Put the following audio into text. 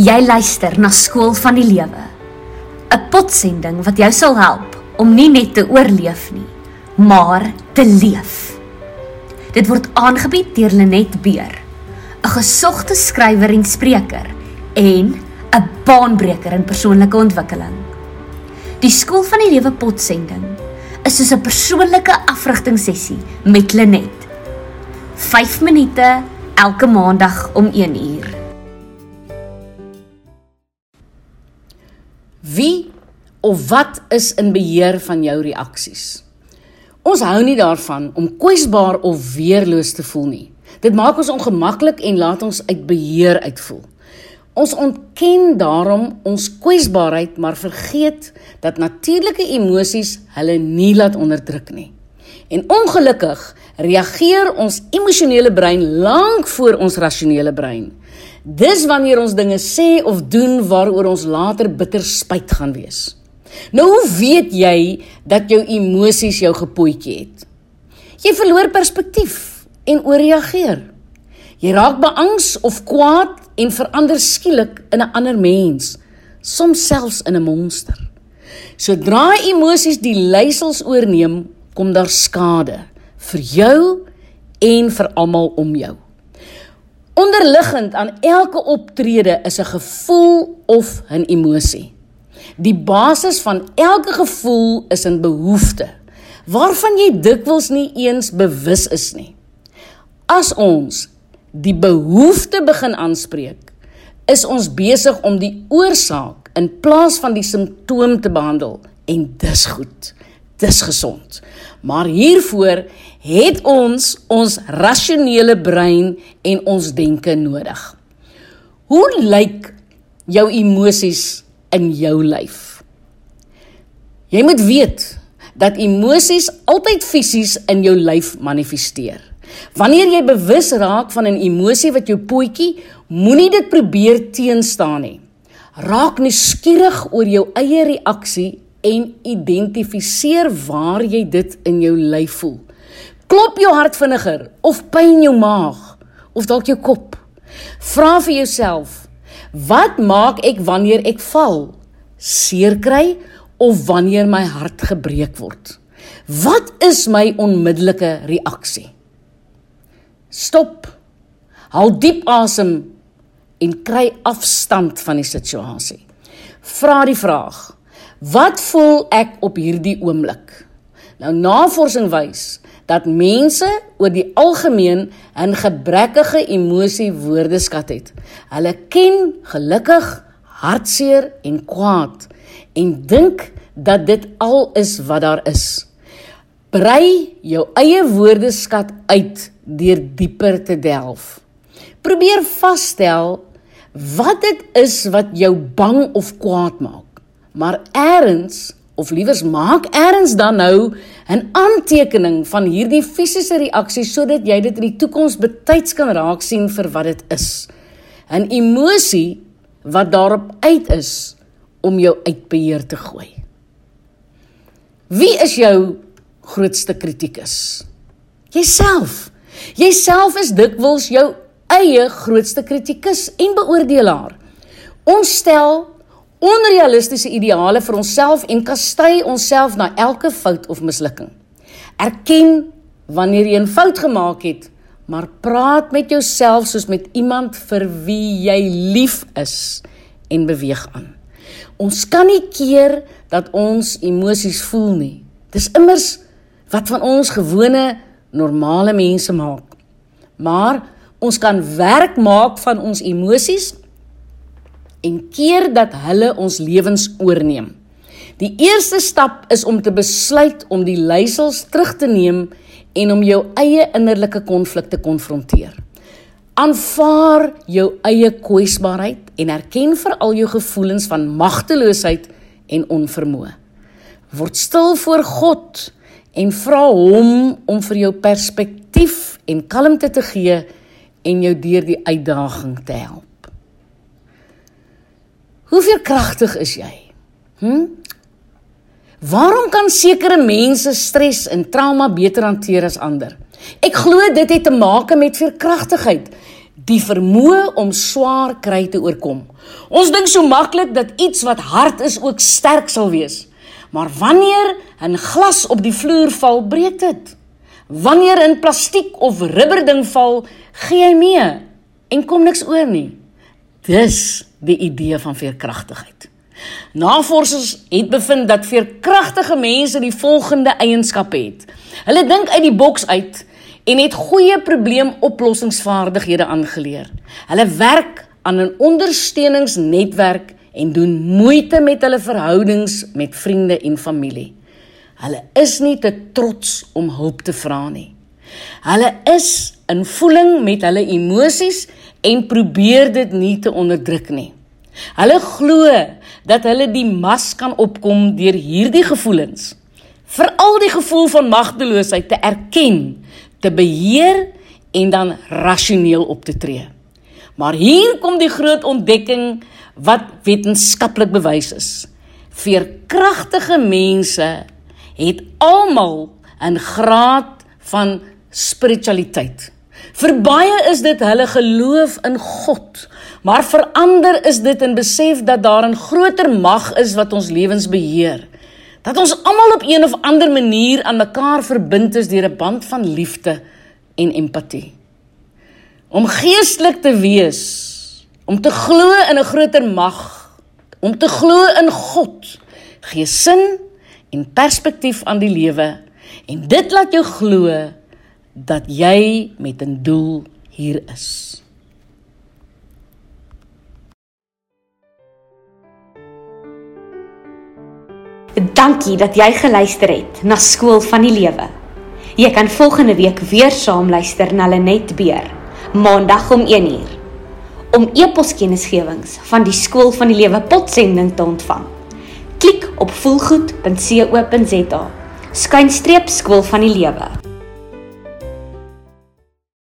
Jy luister na Skool van die Lewe. 'n Potsending wat jou sal help om nie net te oorleef nie, maar te leef. Dit word aangebied deur Lenet Beer, 'n gesogte skrywer en spreker en 'n baanbreker in persoonlike ontwikkeling. Die Skool van die Lewe Potsending is soos 'n persoonlike afrigtingsessie met Lenet. 5 minute elke maandag om 1 uur. Of wat is in beheer van jou reaksies? Ons hou nie daarvan om kwesbaar of weerloos te voel nie. Dit maak ons ongemaklik en laat ons uit beheer uitvoel. Ons ontken daarom ons kwesbaarheid, maar vergeet dat natuurlike emosies hulle nie laat onderdruk nie. En ongelukkig reageer ons emosionele brein lank voor ons rasionele brein. Dis wanneer ons dinge sê of doen waaroor ons later bitter spyt gaan wees. Nou hoe weet jy dat jou emosies jou gepoetjie het? Jy verloor perspektief en ooreageer. Jy raak beangs of kwaad en verander skielik in 'n ander mens, soms selfs in 'n monster. Sodra emosies die leiersels oorneem, kom daar skade vir jou en vir almal om jou. Onderliggend aan elke optrede is 'n gevoel of 'n emosie. Die basis van elke gevoel is 'n behoefte waarvan jy dikwels nie eens bewus is nie. As ons die behoefte begin aanspreek, is ons besig om die oorsaak in plaas van die simptoom te behandel en dis goed. Dis gesond. Maar hiervoor het ons ons rasionele brein en ons denke nodig. Hoe lyk jou emosies in jou lyf? Jy moet weet dat emosies altyd fisies in jou lyf manifesteer. Wanneer jy bewus raak van 'n emosie wat jou potjie, moenie dit probeer teenstaan nie. Raak nuuskierig oor jou eie reaksie en identifiseer waar jy dit in jou lyf voel. Klop jou hart vinniger of pyn jou maag of dalk jou kop. Vra vir jouself: Wat maak ek wanneer ek val? Seer kry of wanneer my hart gebreek word? Wat is my onmiddellike reaksie? Stop. Haal diep asem en kry afstand van die situasie. Vra die vraag: Wat voel ek op hierdie oomblik? Nou navorsing wys dat mense oor die algemeen 'n gebrekkige emosie woordeskat het. Hulle ken gelukkig, hartseer en kwaad en dink dat dit al is wat daar is. Brei jou eie woordeskat uit deur dieper te delf. Probeer vasstel wat dit is wat jou bang of kwaad maak. Maar eers of liewers maak eers dan nou 'n aantekening van hierdie fisiese reaksie sodat jy dit in die toekoms betyds kan raak sien vir wat dit is. 'n Emosie wat daarop uit is om jou uit beheer te gooi. Wie is jou grootste kritikus? Jouself. Jouself is dikwels jou eie grootste kritikus en beoordelaar. Ons stel onrealistiese ideale vir onsself en kastei onsself na elke fout of mislukking. Erken wanneer jy 'n fout gemaak het, maar praat met jouself soos met iemand vir wie jy lief is en beweeg aan. Ons kan nie keer dat ons emosies voel nie. Dis immers wat van ons gewone normale mense maak. Maar ons kan werk maak van ons emosies en keer dat hulle ons lewens oorneem. Die eerste stap is om te besluit om die leiersels terug te neem en om jou eie innerlike konflik te konfronteer. Aanvaar jou eie kwesbaarheid en erken veral jou gevoelens van magteloosheid en onvermoë. Word stil voor God en vra hom om vir jou perspektief en kalmte te gee en jou deur die uitdaging te help. Hoeveel kragtig is jy? Hm? Waarom kan sekere mense stres en trauma beter hanteer as ander? Ek glo dit het te maak met veerkragtigheid. die vermoë om swaar kry te oorkom. Ons dink so maklik dat iets wat hard is ook sterk sal wees. Maar wanneer 'n glas op die vloer val, breek dit. Wanneer 'n plastiek of rubberding val, gee hy mee en kom niks oor nie. Dis die idee van veerkragtigheid. Navorsers het bevind dat veerkragtige mense die volgende eienskappe het. Hulle dink uit die boks uit en het goeie probleemoplossingsvaardighede aangeleer. Hulle werk aan 'n ondersteuningsnetwerk en doen moeite met hulle verhoudings met vriende en familie. Hulle is nie te trots om hulp te vra nie. Hulle is in voeling met hulle emosies en probeer dit nie te onderdruk nie. Hulle glo dat hulle die mas kan opkom deur hierdie gevoelens. Veral die gevoel van magteloosheid te erken te beheer en dan rasioneel op te tree. Maar hier kom die groot ontdekking wat wetenskaplik bewys is. Veerkragtige mense het almal 'n graad van spiritualiteit. Vir baie is dit hulle geloof in God, maar vir ander is dit 'n besef dat daar 'n groter mag is wat ons lewens beheer dat ons almal op een of ander manier aan mekaar verbind is deur 'n band van liefde en empatie. Om geestelik te wees, om te glo in 'n groter mag, om te glo in God, gee sin en perspektief aan die lewe en dit laat jou glo dat jy met 'n doel hier is. Dankie dat jy geluister het na Skool van die Lewe. Jy kan volgende week weer saam luister na Lenet Beer, Maandag om 1uur. Om e-poskennisgewings van die Skool van die Lewe potsending te ontvang, klik op voelgoed.co.za. Skynstreep Skool van die Lewe.